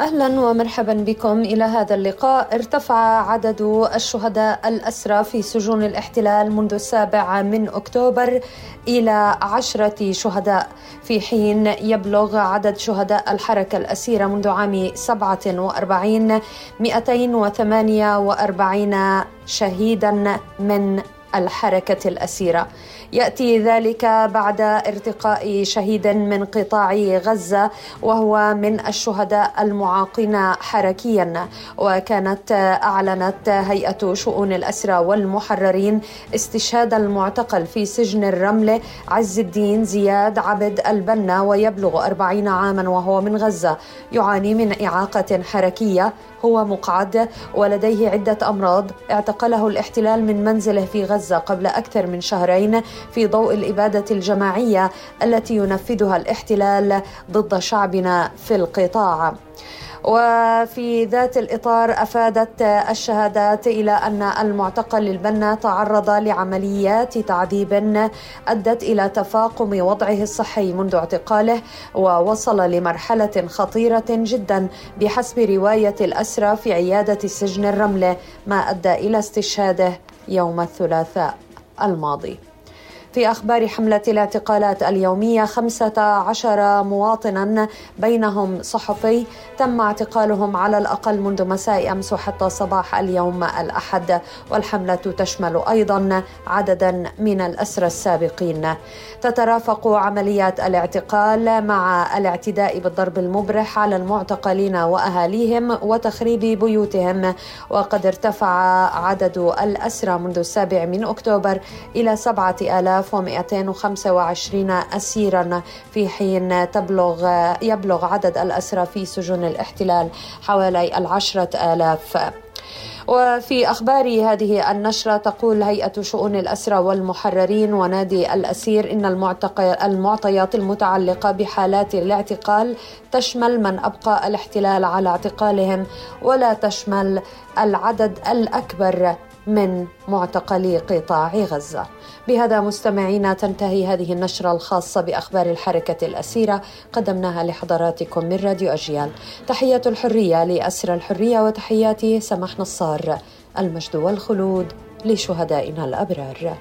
أهلا ومرحبا بكم. إلى هذا اللقاء ارتفع عدد الشهداء الأسرى في سجون الاحتلال منذ السابع من أكتوبر إلى عشرة شهداء. في حين يبلغ عدد شهداء الحركة الأسيرة منذ عام 47 248 شهيدا من الحركة الأسيرة. يأتي ذلك بعد ارتقاء شهيد من قطاع غزة وهو من الشهداء المعاقين حركيا. وكانت أعلنت هيئة شؤون الأسرى والمحررين استشهاد المعتقل في سجن الرمله عز الدين زياد عبد البنا ويبلغ أربعين عاما وهو من غزة. يعاني من إعاقة حركية هو مقعد ولديه عدة أمراض. اعتقله الاحتلال من منزله في غزة قبل أكثر من شهرين. في ضوء الإبادة الجماعية التي ينفذها الاحتلال ضد شعبنا في القطاع. وفي ذات الإطار أفادت الشهادات إلى أن المعتقل البنا تعرض لعمليات تعذيب أدت إلى تفاقم وضعه الصحي منذ اعتقاله ووصل لمرحلة خطيرة جدا بحسب رواية الأسرى في عيادة سجن الرملة ما أدى إلى استشهاده يوم الثلاثاء الماضي. في أخبار حملة الاعتقالات اليومية 15 مواطنا بينهم صحفي تم اعتقالهم على الأقل منذ مساء أمس وحتى صباح اليوم الأحد. والحملة تشمل أيضا عددا من الأسرى السابقين. تترافق عمليات الاعتقال مع الاعتداء بالضرب المبرح على المعتقلين وأهاليهم وتخريب بيوتهم. وقد ارتفع عدد الأسرى منذ السابع من أكتوبر إلى سبعة آلاف 1225 أسيرا في حين تبلغ يبلغ عدد الأسرى في سجون الاحتلال حوالي العشرة آلاف. وفي أخبار هذه النشرة تقول هيئة شؤون الأسرى والمحررين ونادي الأسير إن المعطيات المتعلقة بحالات الاعتقال تشمل من أبقى الاحتلال على اعتقالهم ولا تشمل العدد الأكبر. من معتقلي قطاع غزة. بهذا مستمعينا تنتهي هذه النشرة الخاصة بأخبار الحركة الأسيرة قدمناها لحضراتكم من راديو أجيال. تحيه الحرية لاسرى الحرية وتحياتي سمح نصار. المجد والخلود لشهدائنا الأبرار.